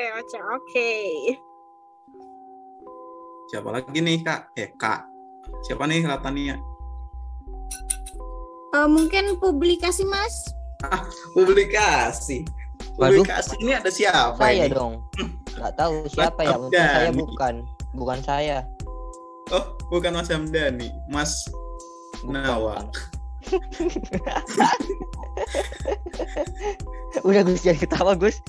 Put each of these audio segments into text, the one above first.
Oke, oke, oke. Siapa lagi nih kak? Eh kak. Siapa nih Latania? Eh, mungkin publikasi mas. Publikasi. Waduh. Publikasi ini ada siapa Saya ini? dong. Nggak tahu siapa ya. Mungkin saya bukan. Bukan saya. Oh, bukan Mas Hamdani, Mas Bukan, Nawa. Udah Gus jangan ketawa Gus.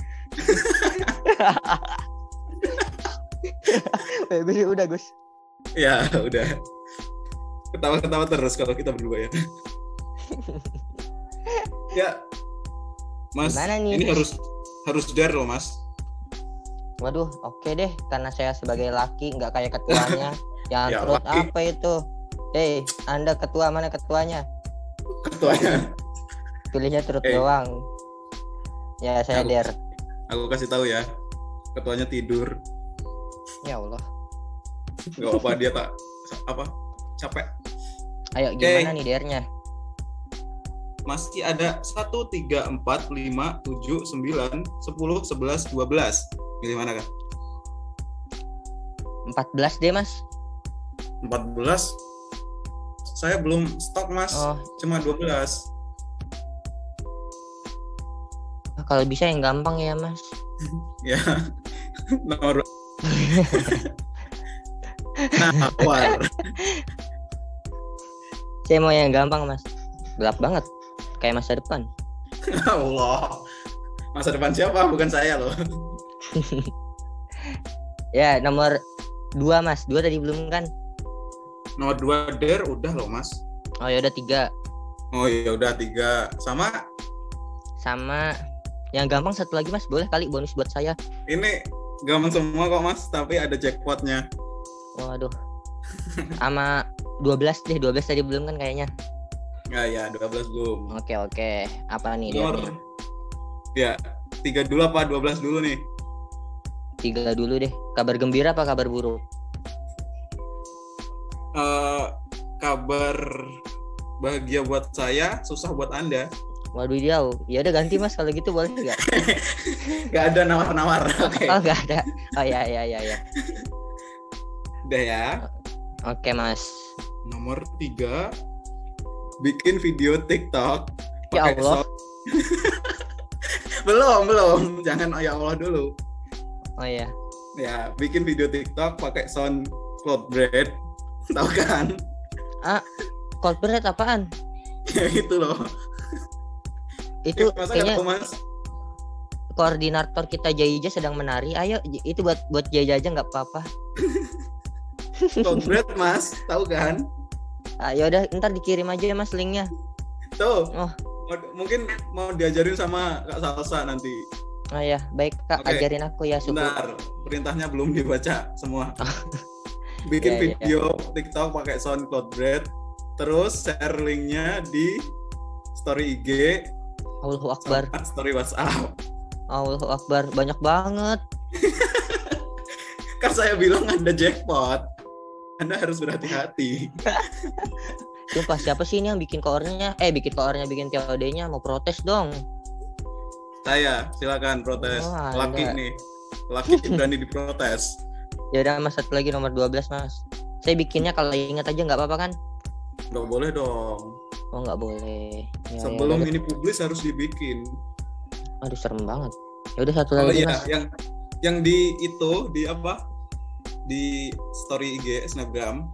Eh, Gus udah Gus. Ya, udah. Ketawa-ketawa terus kalau kita berdua ya. ya. Mas, Gimana nih, ini harus harus dar loh, Mas. Waduh, oke deh karena saya sebagai laki nggak kayak ketuanya. Yang Ya, terus laki. apa itu? Hei, Anda ketua mana ketuanya? Ketuanya. Pilihnya turut Eh. doang. Ya, saya Aku- der. Aku kasih tahu ya. Ketuanya tidur. Ya Allah. Gak apa dia tak apa capek. Ayo gimana nih dernya? Masih ada 1 3 4 5 7 9 10 11 12. Pilih mana kan? 14 deh, Mas. 14. Saya belum stok, Mas. Oh, Cuma 12. Kalau bisa yang gampang ya, Mas. Ya. Nomor Nawar. Saya mau yang gampang, Mas. Gelap banget. Kayak masa depan. Allah. Masa depan siapa? Bukan saya loh. Ya, nomor 2, Mas. 2 tadi belum kan? Nomor 2 Der udah loh, Mas. Oh, ya udah 3. Oh iya udah tiga sama Sama yang gampang satu lagi, Mas. Boleh kali bonus buat saya. ini gampang semua kok mas tapi ada jackpotnya Waduh. Sama 12 deh, 12 tadi belum kan kayaknya. ya ya 12 belum Oke, oke. Apa nih dia? nomor ya tiga dulu apa 12 dulu nih Tiga dulu deh. Kabar gembira apa kabar buruk? Eh kabar bahagia buat saya susah buat anda Waduh jauh. Ya udah ganti Mas kalau gitu boleh nggak? nggak ada nawar-nawar oke Oh nggak ada. Oh ya ya ya ya. udah ya Oke Mas. nomor tiga bikin video TikTok Ya Allah. belum belum jangan oh ya Allah dulu Oh ya. ya bikin video TikTok pakai sound cloud bread tahu kan Cold bread apaan? ya itu loh Itu masa kayaknya mas koordinator kita Jaija sedang menari. Ayo itu buat buat Jaija aja nggak apa-apa. bread mas tahu kan Ayo udah ntar dikirim aja ya Mas linknya. tuh Oh. Mungkin mau diajarin sama kak Salsa nanti Oh ya baik Kak Oke. ajarin aku ya suku. Bentar, perintahnya belum dibaca semua. Bikin Ya, ya. video TikTok pakai sound cloud bread, terus share linknya di story IG, Allahu Akbar. story WhatsApp. Allahu Akbar. Banyak banget. Kan saya bilang ada jackpot. Anda harus berhati-hati. Sumpah siapa sih ini yang bikin koornya? Eh bikin koornya bikin TOD-nya mau protes dong. Saya, silakan protes. Oh, Anda. Laki nih. Laki berani diprotes. Ya udah Mas satu lagi nomor 12 Mas. Saya bikinnya kalau ingat aja nggak apa-apa kan? Nggak boleh dong. Oh nggak boleh. Ya, ya, Sebelum udah. ini publis harus dibikin. Aduh serem banget. Ya udah satu Oh lagi iya, Mas. yang yang di itu di apa? Di story IG Snapgram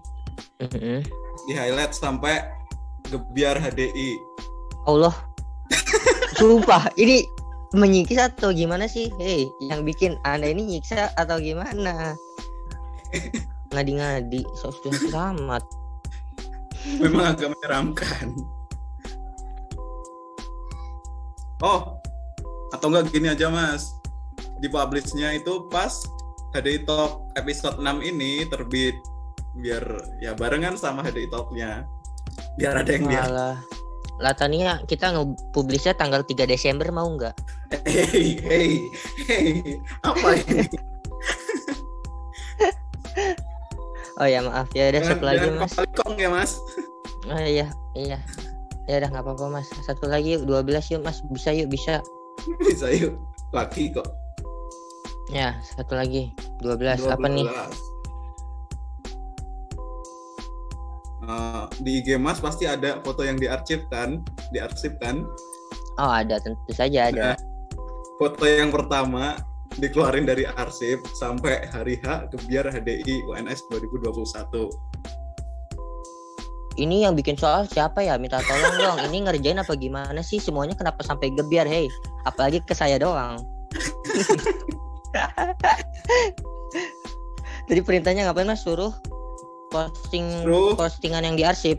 Mm-mm. di highlight sampai gebiar HDI. Allah. Sumpah ini menyiksa atau gimana sih? Hei, yang bikin anda ini nyiksa atau gimana? Ngadi-ngadi, so sudah amat. Memang agak menyeramkan. Oh, atau enggak gini aja Mas. Di publishnya itu pas HDI Talk episode 6 ini terbit biar ya barengan sama HDI Talk-nya. Biar ada yang lihat. Malah. Latania kita nge-publishnya tanggal 3 Desember mau nggak? Hey, hey, hey, apa ini? Oh ya maaf ya udah satu lagi mas. kopalikong ya Mas. Oh iya iya. Ya udah nggak apa-apa mas. Satu lagi yuk 12 yuk mas. Bisa yuk bisa. Bisa yuk. Laki kok. Ya, satu lagi. 12. Apa nih? 12. Eh, di IG Mas pasti ada foto yang diarsip kan? Diarsip kan? Oh, ada tentu saja ada. Foto yang pertama dikeluarin dari arsip sampai hari H kebiar HDI UNS 2021. Ini yang bikin soal siapa ya? Minta tolong dong. Ini ngerjain apa gimana sih? Semuanya kenapa sampai gebiar, hei? Apalagi ke saya doang. Jadi perintahnya ngapain mas? Suruh posting Suruh. postingan yang diarsip.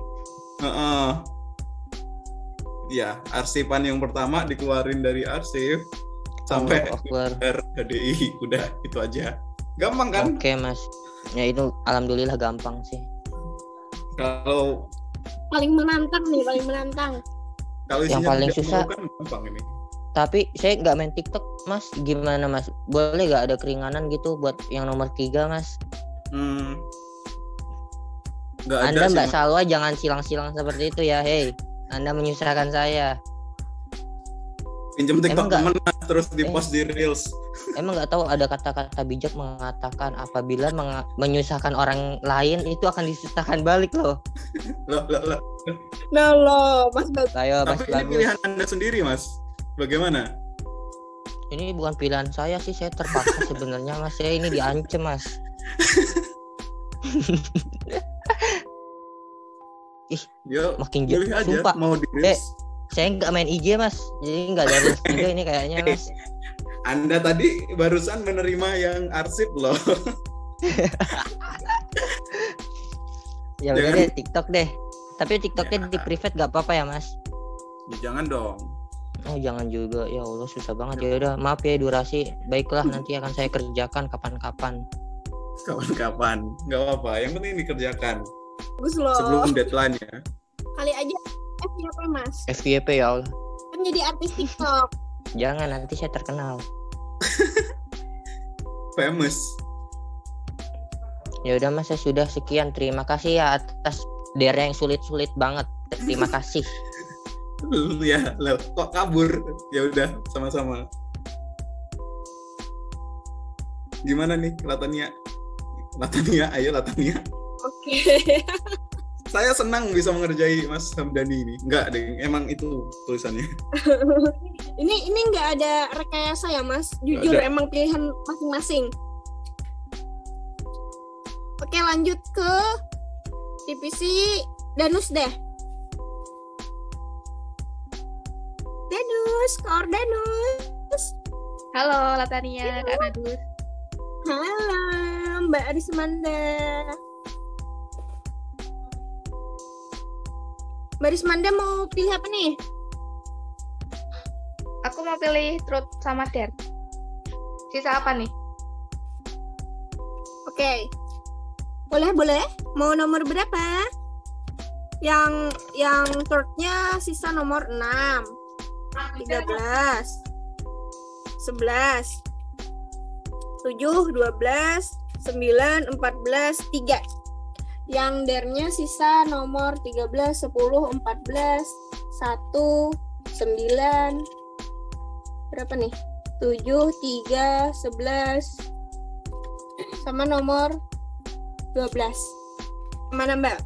Heeh. Ya, arsipan yang pertama dikeluarin dari arsip sampai kebiar HDI. Udah, itu aja. Gampang kan? Oke mas. Ya itu alhamdulillah gampang sih. Kalau Paling menantang nih, paling menantang. kalau Yang paling susah- memalukan, gampang ini. Tapi saya nggak main TikTok mas. Gimana mas? Boleh nggak ada keringanan gitu buat yang nomor tiga mas? Hmm. Ada Anda sih, Mbak Mas. Salwa jangan silang-silang seperti itu ya, hei. Anda menyusahkan saya. pinjem TikTok Mas, terus di post di Reels. Emang nggak tahu ada kata-kata bijak mengatakan apabila menga- menyusahkan orang lain itu akan disusahkan balik loh. Loh, loh, loh. Nah lo, Mas Bagus. Ayo Mas Tapi ini bagus. pilihan Anda sendiri, Mas. Bagaimana? Ini bukan pilihan saya sih, saya terpaksa sebenarnya Mas. Saya ini diancam Mas. Yo, Makin jauh. aja Sumpah, mau di Eh. Saya nggak main IG Mas. Jadi nggak ada juga ini kayaknya Mas. Anda tadi barusan menerima yang arsip loh. Ya udah deh TikTok deh. Tapi TikToknya Ya. di private nggak apa-apa ya Mas? Ya, jangan dong. Oh jangan juga ya Allah susah banget ya udah maaf ya durasi baiklah nanti akan saya kerjakan kapan-kapan Kapan-kapan. Nggak apa-apa. Yang penting dikerjakan Bagus loh. sebelum deadline ya. Kali aja FYP Mas. FYP ya Allah Kan jadi artis TikTok. jangan nanti saya terkenal Famous. ya udah mas saya sudah sekian terima kasih ya atas daerah yang sulit-sulit banget terima kasih ya, loh, kok kabur? Ya udah, sama-sama. Gimana nih Latania? Latania, ayo Latania. Oke. Saya senang bisa mengerjai Mas Hamdani ini. Enggak, deh, emang itu tulisannya. ini ini nggak ada rekayasa ya Mas. Jujur emang pilihan masing-masing. Oke lanjut ke divisi Danus deh. Danus, Kor Danus. Halo Latania, Kak Nadus. Halo Mbak Arismanda. Mbak Arismanda mau pilih apa nih? Aku mau pilih truth sama dare. Sisa apa nih? Oke. Boleh, boleh. Mau nomor berapa? Yang yang thirdnya sisa nomor 6, 13, 11, 7, 12, 9, 14, 3. Yang dernya sisa nomor 13, 10, 14, 1, 9, berapa nih? 7, 3, 11, sama nomor 12. Mana Mbak?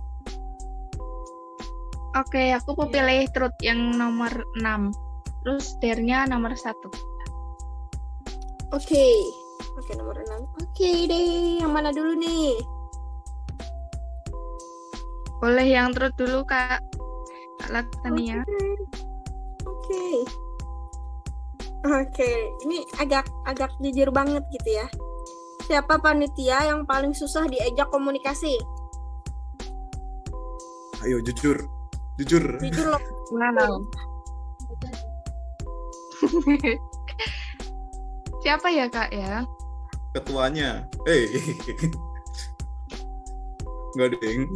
Oke, aku mau pilih truth yang nomor 6. Terus dare-nya nomor 1. Oke. Oke, nomor 6. Oke deh, yang mana dulu nih? Boleh yang truth dulu, Kak. Kak Latania. Oke. Oke, ini agak agak jujur banget gitu ya. Siapa panitia yang paling susah diajak komunikasi? Ayo jujur. Jujur. Jujur loh. Wow. Siapa ya, Kak ya? Ketuanya. Hei. Enggak, Ding.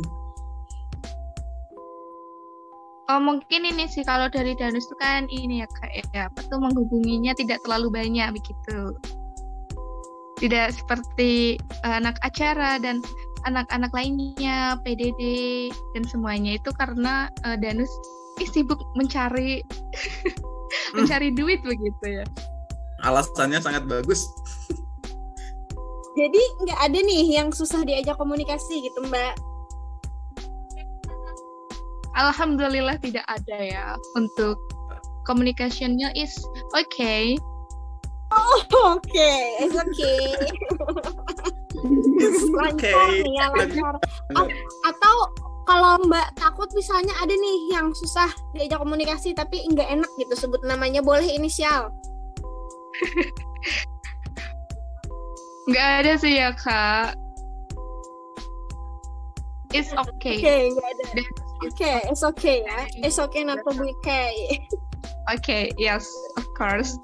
Oh, mungkin ini sih kalau dari Danus itu kan ini ya, Kak ya. Apa tuh menghubunginya tidak terlalu banyak begitu. Tidak seperti eh, anak acara dan anak-anak lainnya, PDD dan semuanya itu karena eh, Danus ih, sibuk mencari mencari duit begitu ya. Alasannya sangat bagus. Jadi nggak ada nih yang susah diajak komunikasi gitu Mbak. Alhamdulillah tidak ada ya untuk communicationnya is okay. Oke, it's okay. lancar Okay. nih ya lancar. A- atau kalau Mbak takut misalnya ada nih yang susah diajak komunikasi tapi nggak enak gitu sebut namanya boleh inisial. Nggak ada sih ya kak. It's okay. Oke, nggak ada. Oke, it's okay ya. It's okay not to be okay. Okay, yes, of course.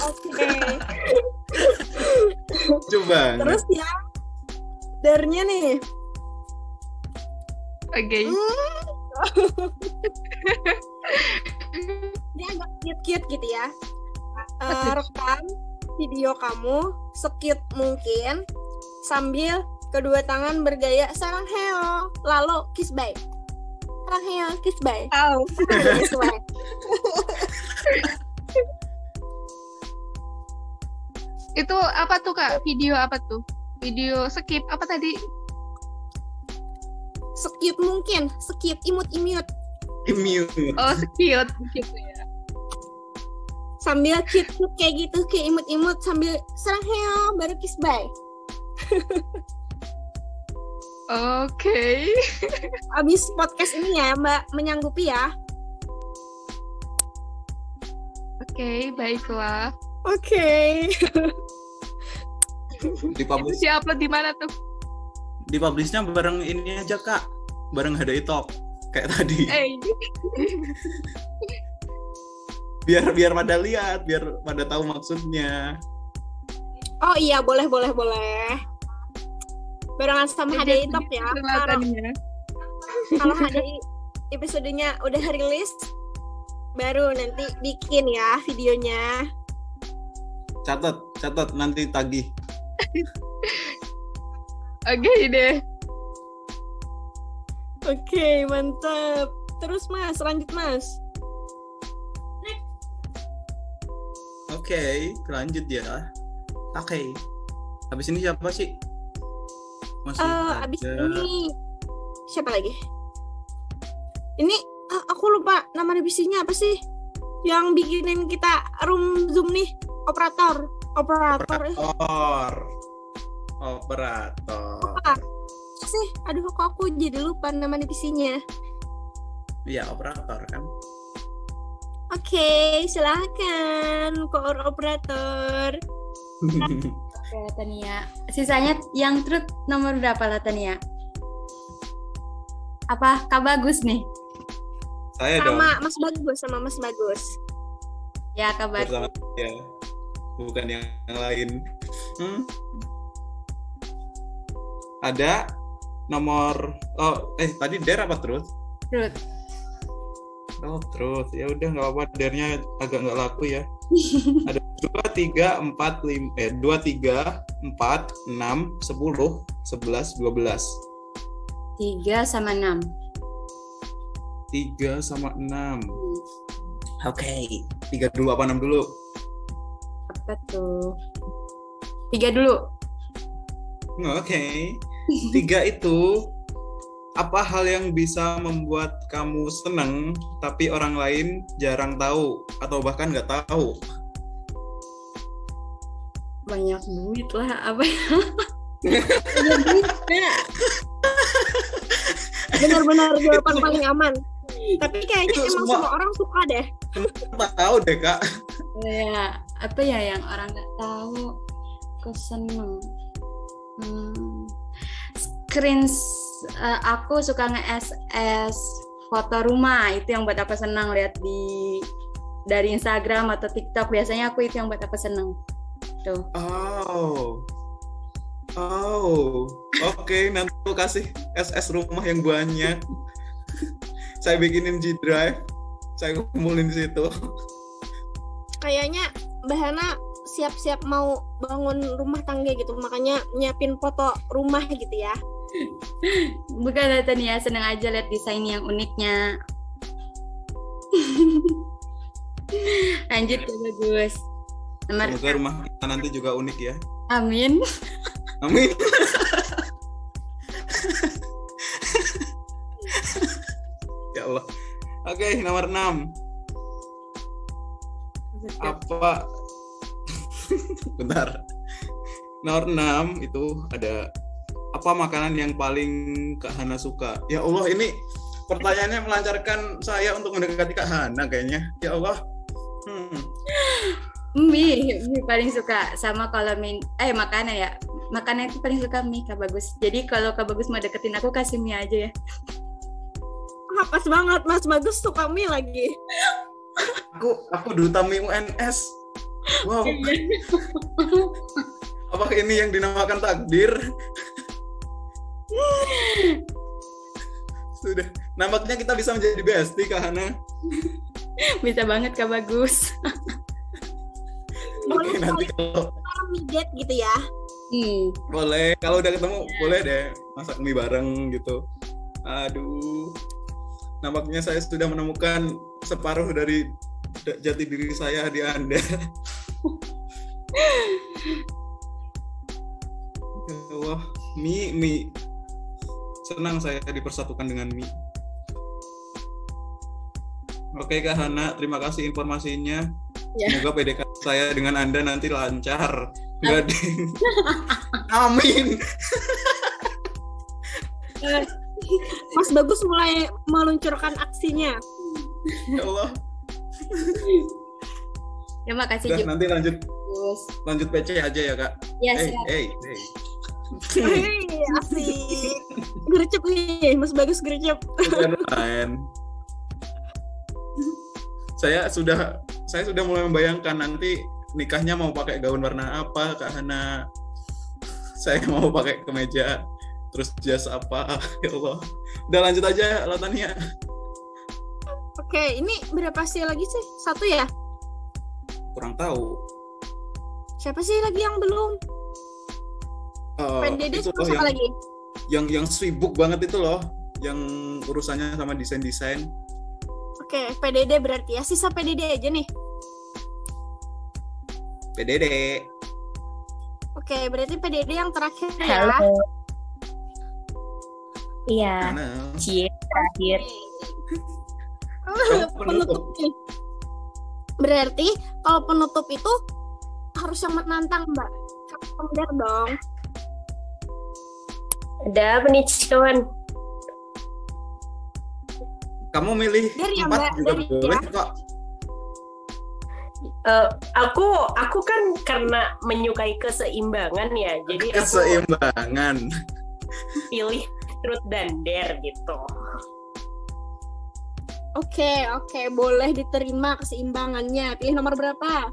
Oke. Coba. Terus ya, dernya nih. Okay. Dia agak cute-cute gitu ya. Eh, rekam video kamu sekit mungkin sambil kedua tangan bergaya sarang heo lalu kiss bye sarang heo kiss bye Oh. kiss bye Itu apa tuh kak? Video apa tuh? Video skip apa tadi? sekit mungkin sekit imut imut Immune. Oh, gitu ya. sambil cute cute kayak gitu kayak imut imut sambil sarang heo baru kiss bye Oke. abis podcast ini ya mbak menyanggupi ya Oke, baiklah. oke Di Itu publish siapa di mana tuh? di publishnya bareng ini aja kak. Bareng HDI Talk kayak tadi. Eh, Biar biar pada lihat, biar pada tahu maksudnya. oh iya boleh boleh boleh barengan sama HDI Top ya kalau HDI episodenya udah rilis baru nanti bikin ya videonya Catat, catat nanti tagih. Oke deh. oke mantap terus mas lanjut mas Oke, lanjut ya. Oke. Habis ini siapa sih? Masih abis ada. ini siapa lagi ini ah, aku lupa nama divisinya apa sih yang bikinin kita room zoom nih operator operator Operator. Operator. apa sih aduh kok aku jadi lupa nama divisinya Iya, operator kan. Oke, silahkan koor operator. Oke, Tania. Sisanya yang truth nomor berapa lah, Tania? Apa Kak Bagus nih? Saya dong Sama Mas Bagus, sama Mas Bagus. Ya, Kak Bagus. bersama saya. Bukan yang, yang lain. Hmm. Ada nomor oh eh tadi der apa terus? Truth. Oh terus ya udah nggak apa-apa dernya agak nggak laku ya. Ada dua tiga empat lima eh dua tiga empat enam sepuluh sebelas dua belas 3 sama 6. tiga sama enam. Oke tiga dulu apa enam dulu? Apa tuh? 3 dulu. Oke tiga itu apa hal yang bisa membuat kamu seneng tapi orang lain jarang tahu atau bahkan nggak tahu? Banyak duit lah. Apa ya? Benar-benar jawaban paling aman. Tapi kayaknya Itu emang semua- semua orang suka deh. Kenapa tahu deh kak? ya, apa ya yang orang nggak tahu? Aku seneng. Hmm. Screen eh, aku suka nge-SS foto rumah itu yang buat aku senang lihat di dari Instagram atau TikTok biasanya aku itu yang buat aku seneng tuh Oh. Oh. Oke, nanti aku kasih SS rumah yang banyak. saya bikinin G Drive. Saya kumpulin di situ. Kayaknya Mbak Hana siap-siap mau bangun rumah tangga gitu. Makanya nyiapin foto rumah gitu ya. bukan lihat ya seneng aja lihat desain yang uniknya lanjut ya bagus nomor Semoga rumah kita nanti juga unik ya. Amin. Amin. ya Allah. Oke, nomor 6. Apa Bentar. Nomor 6 itu ada apa makanan yang paling Kak Hana suka? Ya Allah, ini pertanyaannya melancarkan saya untuk mendekati Kak Hana kayaknya. Ya Allah. Hmm. Mie, mie paling suka sama kalau min eh makanan ya. Makanan itu paling suka mie Kak Bagus. Jadi kalau Kak Bagus mau deketin aku kasih mie aja ya. Ah, pas banget Mas Bagus suka mie lagi. Aku aku duta mie UNS. Wow. Apakah ini yang dinamakan takdir? Sudah. Nampaknya kita bisa menjadi bestie Kak Hana. Bisa banget Kak Bagus. Oke, nanti kalau date gitu ya. Hmm. boleh kalau udah ketemu boleh deh masak mie bareng gitu. Aduh. Nampaknya saya sudah menemukan separuh dari da- jati diri saya di Anda. Ya Allah, mie, mie. Senang saya dipersatukan dengan mie. Oke Kak Hana, terima kasih informasinya. Ya. Semoga PDK saya dengan Anda nanti lancar. Di- Amin. Mas Bagus mulai meluncurkan aksinya. Ya Allah. Ya makasih Udah, juga nanti lanjut Bagus. lanjut PC aja ya Kak. Ya Hey, siap. hey, hey. Hei, asik. Gercep nih, Mas Bagus gercep. Saya sudah saya sudah mulai membayangkan nanti nikahnya mau pakai gaun warna apa Kak Hana. Saya mau pakai kemeja terus jas apa ya Allah. Udah lanjut aja lautannya. Oke, ini berapa sih lagi sih? Satu ya? Kurang tahu. Siapa sih lagi yang belum? Eh, PDD itu loh yang, lagi? yang yang sibuk banget itu loh yang urusannya sama desain-desain. Oke, PDD berarti ya. Sisa PDD aja nih. PDD. Oke, berarti PDD yang terakhir ya. Halo. Iya, cie terakhir. Penutup. penutup nih. Berarti kalau penutup itu harus yang menantang, Mbak. Kamu dong. Ada apa nih kawan? Kamu milih Dari empat Mbak, juga dari boleh ya. kok. Eh, aku aku kan karena menyukai keseimbangan ya, jadi aku Keseimbangan. pilih truth dan dare gitu. Oke, oke, boleh diterima keseimbangannya. Pilih nomor berapa?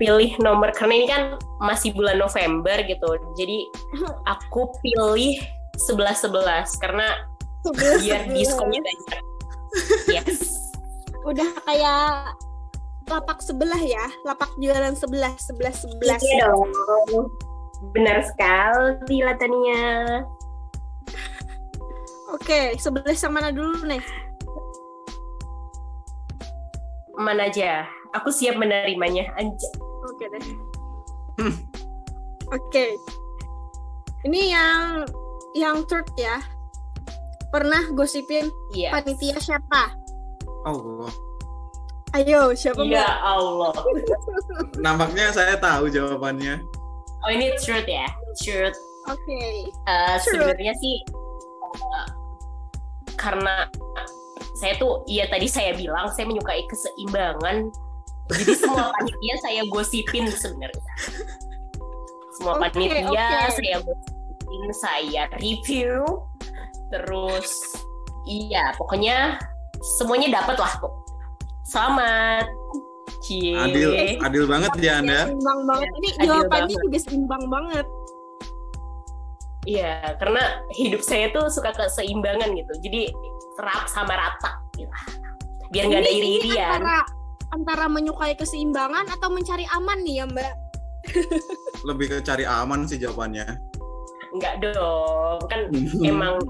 Pilih nomor karena ini kan masih bulan November gitu, jadi aku pilih 11-11 karena Sebelas, biar diskonnya banyak. Yes. Udah kayak lapak sebelah ya, lapak jualan sebelah, sebelah, sebelas. Iya dong. Benar sekali Latania. Oke, sebelah yang mana dulu nih? Mana aja? Aku siap menerimanya. Oke deh. Hmm. Oke. Ini yang yang third ya. Pernah gosipin Iya. panitia siapa? Allah. Ayo, siapa Ya Mbak? Allah. Nampaknya saya tahu jawabannya. Oh ini truth ya? Truth. Oke. Eh, Truth. Sebenarnya sih eh, karena saya tuh, iya tadi saya bilang saya menyukai keseimbangan. Jadi semua panitia saya gosipin sebenarnya. Semua Oke, panitia oke. saya gosipin, saya review, terus iya pokoknya semuanya dapat lah kok. Selamat. Cie. Adil, adil banget ya Anda. Seimbang banget. Ini Adil jawabannya banget. juga seimbang banget. Iya, karena hidup saya tuh suka keseimbangan gitu. Jadi serap sama rata gitu. Biar nggak ada iri-irian. Antara, antara menyukai keseimbangan atau mencari aman nih ya Mbak. Lebih ke cari aman sih jawabannya. Enggak dong. Kan emang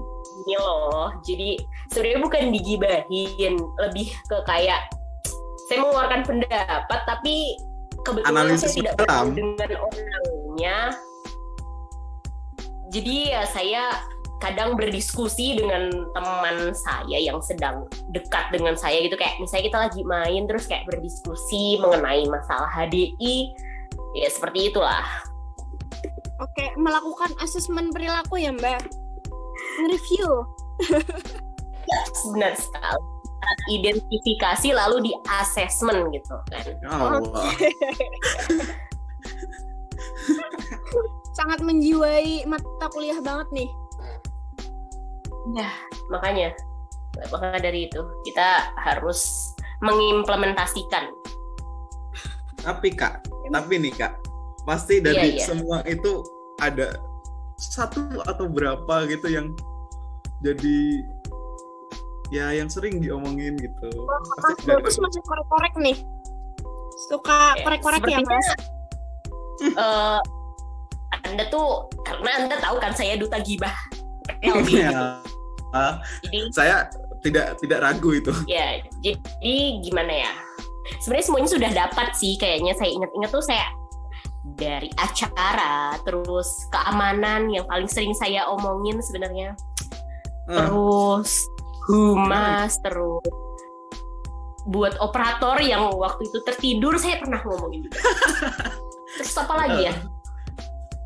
ini loh. Jadi sebenarnya bukan digibahin, lebih ke kayak saya mengeluarkan pendapat tapi kebetulan Analisis saya tidak bertemu dengan orang. sebelumnya. Jadi ya saya kadang berdiskusi dengan teman saya yang sedang dekat dengan saya gitu kayak misalnya kita lagi main terus kayak berdiskusi mengenai masalah HDI ya seperti itulah Oke, melakukan asesmen perilaku ya, Mbak. Nge-review. benar sekali identifikasi lalu di assessment gitu kan Ya Allah. Sangat menjiwai mata kuliah banget nih. ya makanya maka dari itu kita harus mengimplementasikan Tapi kak, tapi nih kak, pasti dari Iya, iya. semua itu ada satu atau berapa gitu yang jadi ya yang sering diomongin gitu. Mas ada. Bagus masih korek-korek nih. Suka Ya, korek-korek ya, sepertinya- Mas? Eh, anda tuh karena anda tahu kan saya duta gibah. Ya. Ah, jadi saya tidak tidak ragu itu. ya jadi gimana ya sebenarnya semuanya sudah dapat sih kayaknya saya ingat-ingat tuh saya dari acara terus keamanan yang paling sering saya omongin sebenarnya. Ah, terus humas terus buat operator yang waktu itu tertidur saya pernah ngomongin juga. Terus apa lagi ya?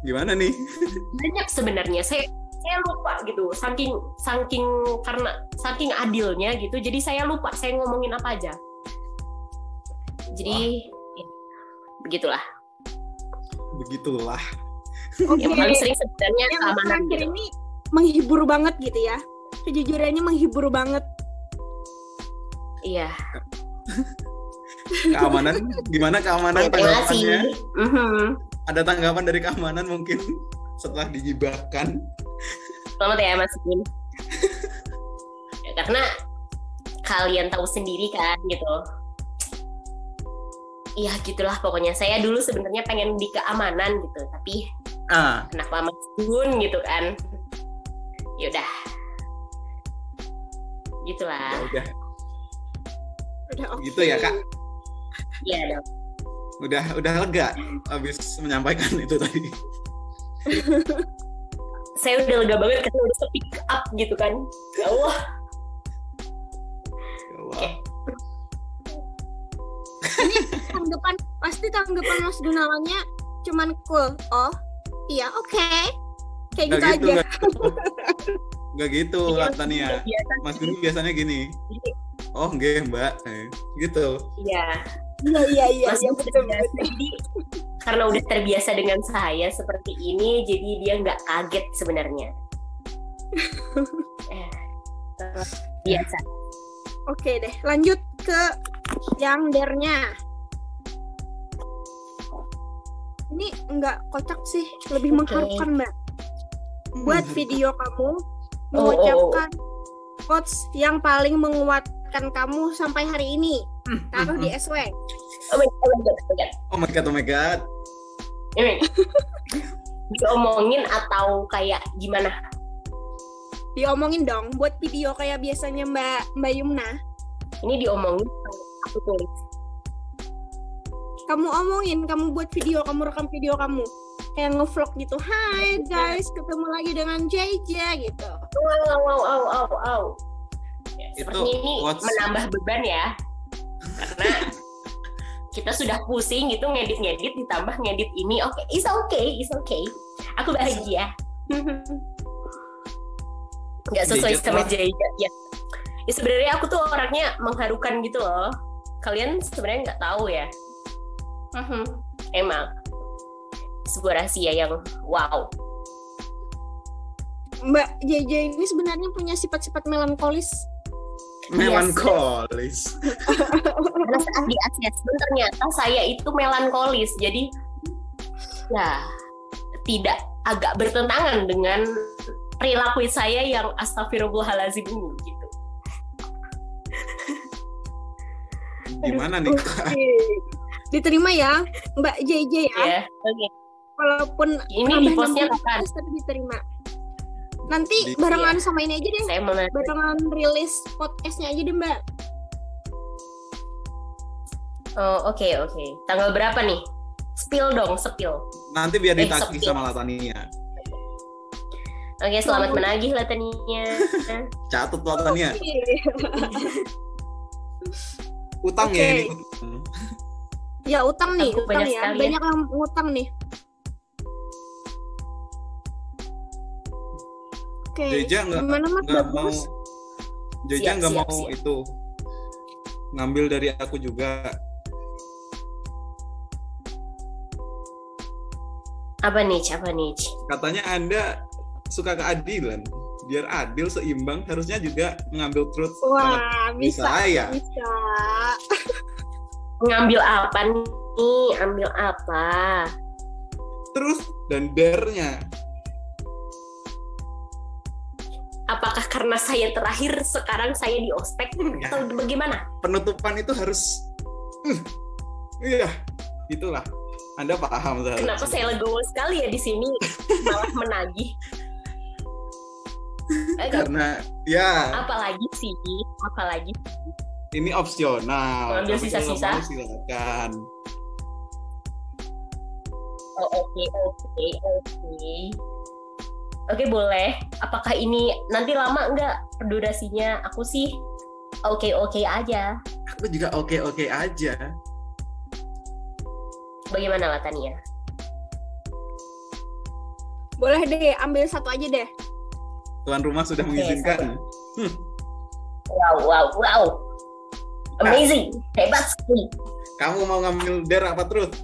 Gimana nih? banyak sebenarnya. Saya saya lupa gitu. Saking saking karena saking adilnya gitu jadi saya lupa saya ngomongin apa aja. Jadi ya, begitulah Begitulah. Oke. yang paling sering sebenarnya Yang keamanan terakhir gitu. ini menghibur banget gitu ya. Kejujurannya menghibur banget. iya Keamanan gimana keamanan kasih tanggapannya? Mhm. Ada tanggapan dari keamanan mungkin setelah digibahkan? selamat ya Mas Bin Ya, karena kalian tahu sendiri kan gitu Iya gitulah pokoknya. Saya dulu sebenarnya pengen di keamanan gitu tapi Ah, kenapa Mas Gun gitu kan. Yaudah gitulah. Ya udah. Udah oke. gitu ya kak. Iya dong Udah udah lega habis menyampaikan itu tadi. saya udah lega banget karena udah speak up gitu kan. Ya Allah. Ya Allah. Tanggapan pasti tanggapan Mas Gunawannya cuman cool. Oh, iya oke. Kayak gitu Nggak gitu, aja. nggak gitu. Nggak gitu Iya, Latania. biasa Mas Gun biasanya gini. Oh, nggih, Mbak. Eh, gitu. iya Iya iya iya. Mas iya, Gun betul, terbiasa betul. jadi karena udah terbiasa dengan saya seperti ini jadi dia nggak kaget sebenarnya Eh, biasa Oke deh, lanjut ke yang dernya. Ini enggak kocak sih, lebih Oke. mengharukan mbak. Buat video kamu Oh, mengucapkan quotes yang paling menguatkan kamu sampai hari ini. Taruh di SW. oh my god, oh my god, oh my god. Oh my god, oh diomongin atau kayak gimana Diomongin dong buat video kayak biasanya Mbak Mbak Yumna. ini diomongin aku tulis Kamu omongin, kamu buat video, kamu rekam video kamu. Kayak ngevlog gitu. Hai guys, ketemu lagi dengan JJ gitu. wow wow wow wow wow. Ya, Itu ini quotes. menambah beban ya. Karena kita sudah pusing gitu ngedit-ngedit ditambah ngedit ini. Oke it's okay it's okay. Aku bahagia. Nggak sesuai sama. Jaya ya. Ya sebenarnya aku tuh orangnya mengharukan gitu loh kalian sebenarnya nggak tahu ya Mhm. emang sebuah rahasia yang wow Mbak JJ ini sebenarnya punya sifat-sifat melankolis. Melankolis. karena saat di assessment ternyata saya itu melankolis jadi ya tidak agak bertentangan dengan perilaku saya yang astagfirullahalazim ini gitu Gimana nih? Kak? Oke. Diterima ya, Mbak JJ ya. ya oke Walaupun ini di postnya 60 kapan tapi diterima. Nanti Di- barengan sama ini aja deh. saya mau nanya. Barengan rilis podcastnya aja deh Mbak. oh oke oke tanggal berapa nih Spill dong, spill. Nanti biar Eh, ditagih sama Latania. Oke, selamat menagih Latania. Catat Latania. Utang Oke. ya ini. utang. Ya utang nih, Aku utang banyak ya. sekali ya. Banyak yang ngutang nih. Oke. Jeja nggak mau bagus? Jeja Siap, nggak siap, mau siap. itu ngambil dari aku juga. Apa nih, apa nih? Katanya Anda suka keadilan. Biar adil seimbang harusnya juga mengambil truth. Wah, diri bisa. saya. Bisa. Ngambil apa nih? Ambil apa? Truth dan dare-nya. Apakah karena saya terakhir sekarang saya di ospek Ya. atau bagaimana? Penutupan itu harus uh, Iya, itulah. Anda paham seharusnya. Kenapa saya legowo sekali ya di sini malah menagih? Karena ya apalagi sih? Apalagi? ini opsional. Ambil sisa-sisa? silakan. Oh, oke, oke, oke. Oke, boleh. Apakah ini nanti lama nggak durasinya? Aku sih oke-oke aja. Aku juga oke-oke aja. Bagaimana lah Tania? Boleh deh, ambil satu aja deh. Tuan rumah sudah mengizinkan. Wow, wow, wow. Amazing. Hebat sekali. Kamu mau ngambil dare apa truth?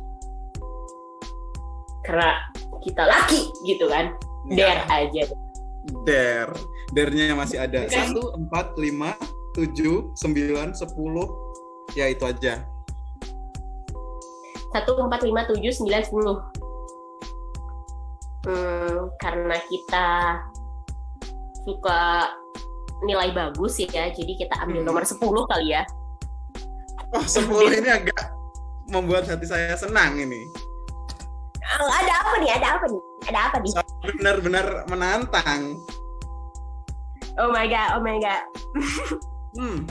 Karena kita laki gitu kan. Dare aja. Dare. Dare-nya masih ada. Satu, empat, lima, tujuh, sembilan, sepuluh. Ya itu aja. Satu, empat, lima, tujuh, sembilan, sepuluh. Hmm, karena kita suka nilai bagus ya, jadi kita ambil Hmm. nomor 10 kali ya. Wah, sepuluh ini agak membuat hati saya senang ini. Ah, Ada apa nih? Ada apa nih? Ada apa nih? Benar-benar menantang. Oh my god, oh my god. Hmm.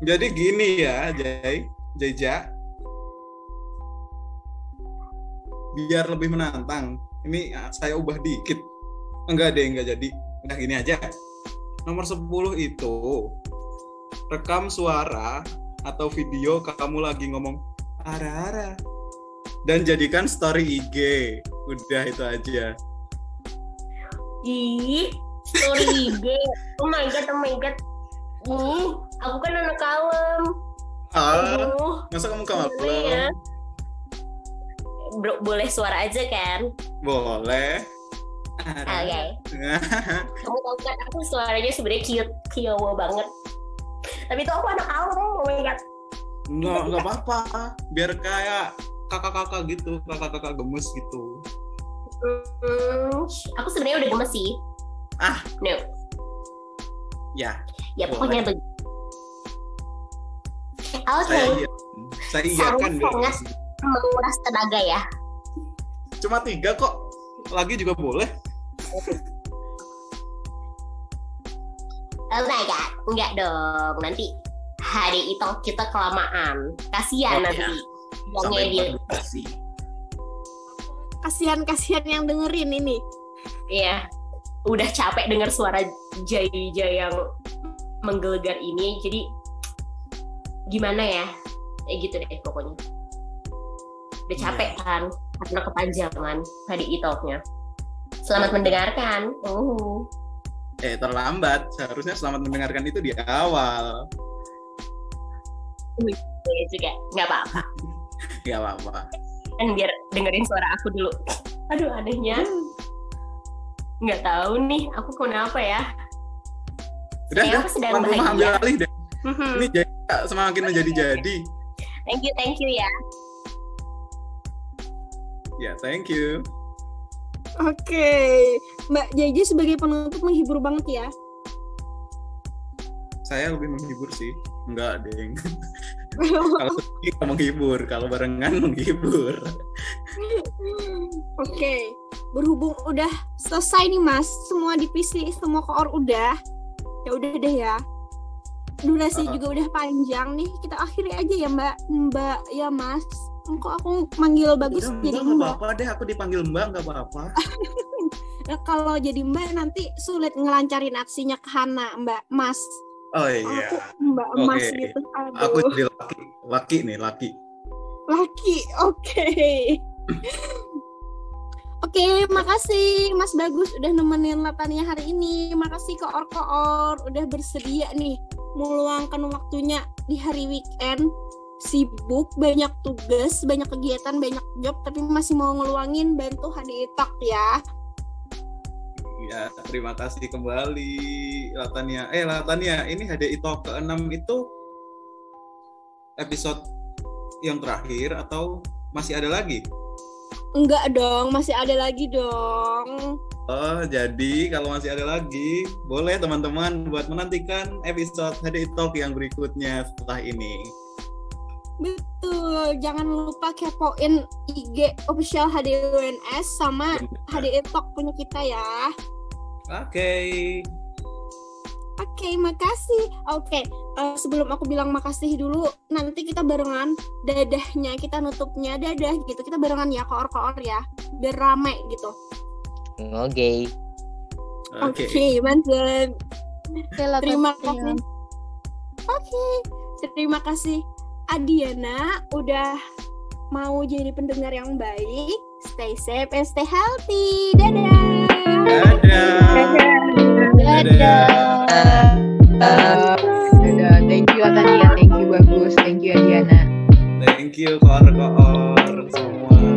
Jadi gini ya, Jay, Jeja. Biar lebih menantang. Ini saya ubah dikit. Enggak deh, enggak jadi. Udah gini aja. Nomor 10 itu rekam suara atau video kamu lagi ngomong ara-ara dan jadikan story IG. Udah itu aja. Ih, story IG. Oh my god, oh my god. Ih, aku kan anak kalem. Ah, masa kamu gimana ya? Bro, boleh suara aja kan? Boleh. Oke. Kamu tahu kan aku suaranya sebenarnya cute, kiowo banget. Tapi itu aku anak kalem. Oh my god. Enggak, enggak apa-apa. Biar kayak kakak-kakak gitu, kakak-kakak gemes gitu. Hmm, aku sebenarnya udah gemes sih. Ah. No. Ya, Ya pokoknya begitu. Oke, saya iya. Saya iya kan Sangat-sangat. menguras tenaga ya. Cuma tiga kok. Lagi juga boleh. Oh my god, enggak dong. Nanti hari itu kita kelamaan. Kasihan Oh, nanti iya. yang Sampai ngedit. Kasihan-kasihan yang dengerin ini. Iya. Udah capek dengar suara Jai-Jai yang menggelegar ini. Jadi gimana ya? Kayak gitu deh pokoknya. Udah capek kan karena kepanjangan hari itoknya. Selamat mendengarkan. Uh. Eh, terlambat. Seharusnya selamat mendengarkan itu di awal. Ya juga nggak apa-apa. Gak apa-apa. Kan biar dengerin suara aku dulu. Aduh anehnya. Nggak tahu nih aku kenapa ya. Udah, Saya udah. sedang bahagia. alih deh. Mhm. Ini jadi semakin menjadi-jadi. Thank you, thank you ya. Ya, thank you. Oke, Mbak Jaja sebagai penutup menghibur banget ya. Saya lebih menghibur sih. Enggak, Deng. kalau sendiri nggak menghibur, kalau barengan menghibur. Oke, berhubung udah selesai nih Mas, semua divisi, semua koor udah. Ya udah deh ya. Durasi Uh-uh. juga udah panjang nih. Kita akhiri aja ya Mbak, Mbak ya Mas. Kok aku manggil bagus Udah, jadi mbak nggak mbak. apa-apa deh aku dipanggil mbak nggak apa-apa. Nah, kalau jadi mbak nanti sulit ngelancarin aksinya ke Hana mbak Mas. Oh aku iya mbak Mas Oke. gitu aku aduh jadi laki laki nih laki. Laki oke. Oke, makasih Mas Bagus udah nemenin Latania hari ini. Makasih ke Or Koor udah bersedia nih meluangkan waktunya di hari weekend. Sibuk, banyak tugas, banyak kegiatan, banyak job, tapi masih mau ngeluangin bantu HDI Talk ya. ya terima kasih kembali Latania eh Latania ini HDI Talk ke-6 itu episode yang terakhir atau masih ada lagi Enggak dong, masih ada lagi dong. Oh, jadi kalau masih ada lagi, boleh teman-teman buat menantikan episode HDI Talk yang berikutnya setelah ini. Betul, jangan lupa kepoin IG official HDUNS sama HDI Talk punya kita ya. Oke. Oke, makasih. Oke, eh, sebelum aku bilang makasih dulu, nanti kita barengan dadahnya, kita nutupnya dadah gitu. Kita barengan ya, koor-koor ya, biar rame gitu. Oke. Oke, Oke. mantap. Terima kasih. Oke, terima kasih Adiana udah mau jadi pendengar yang baik. Stay safe and stay healthy. Dadah. Dadah. Dadah. Dadah. Thank you Atania, thank you Bagus, thank you Adiana. Thank you, Koor Koor.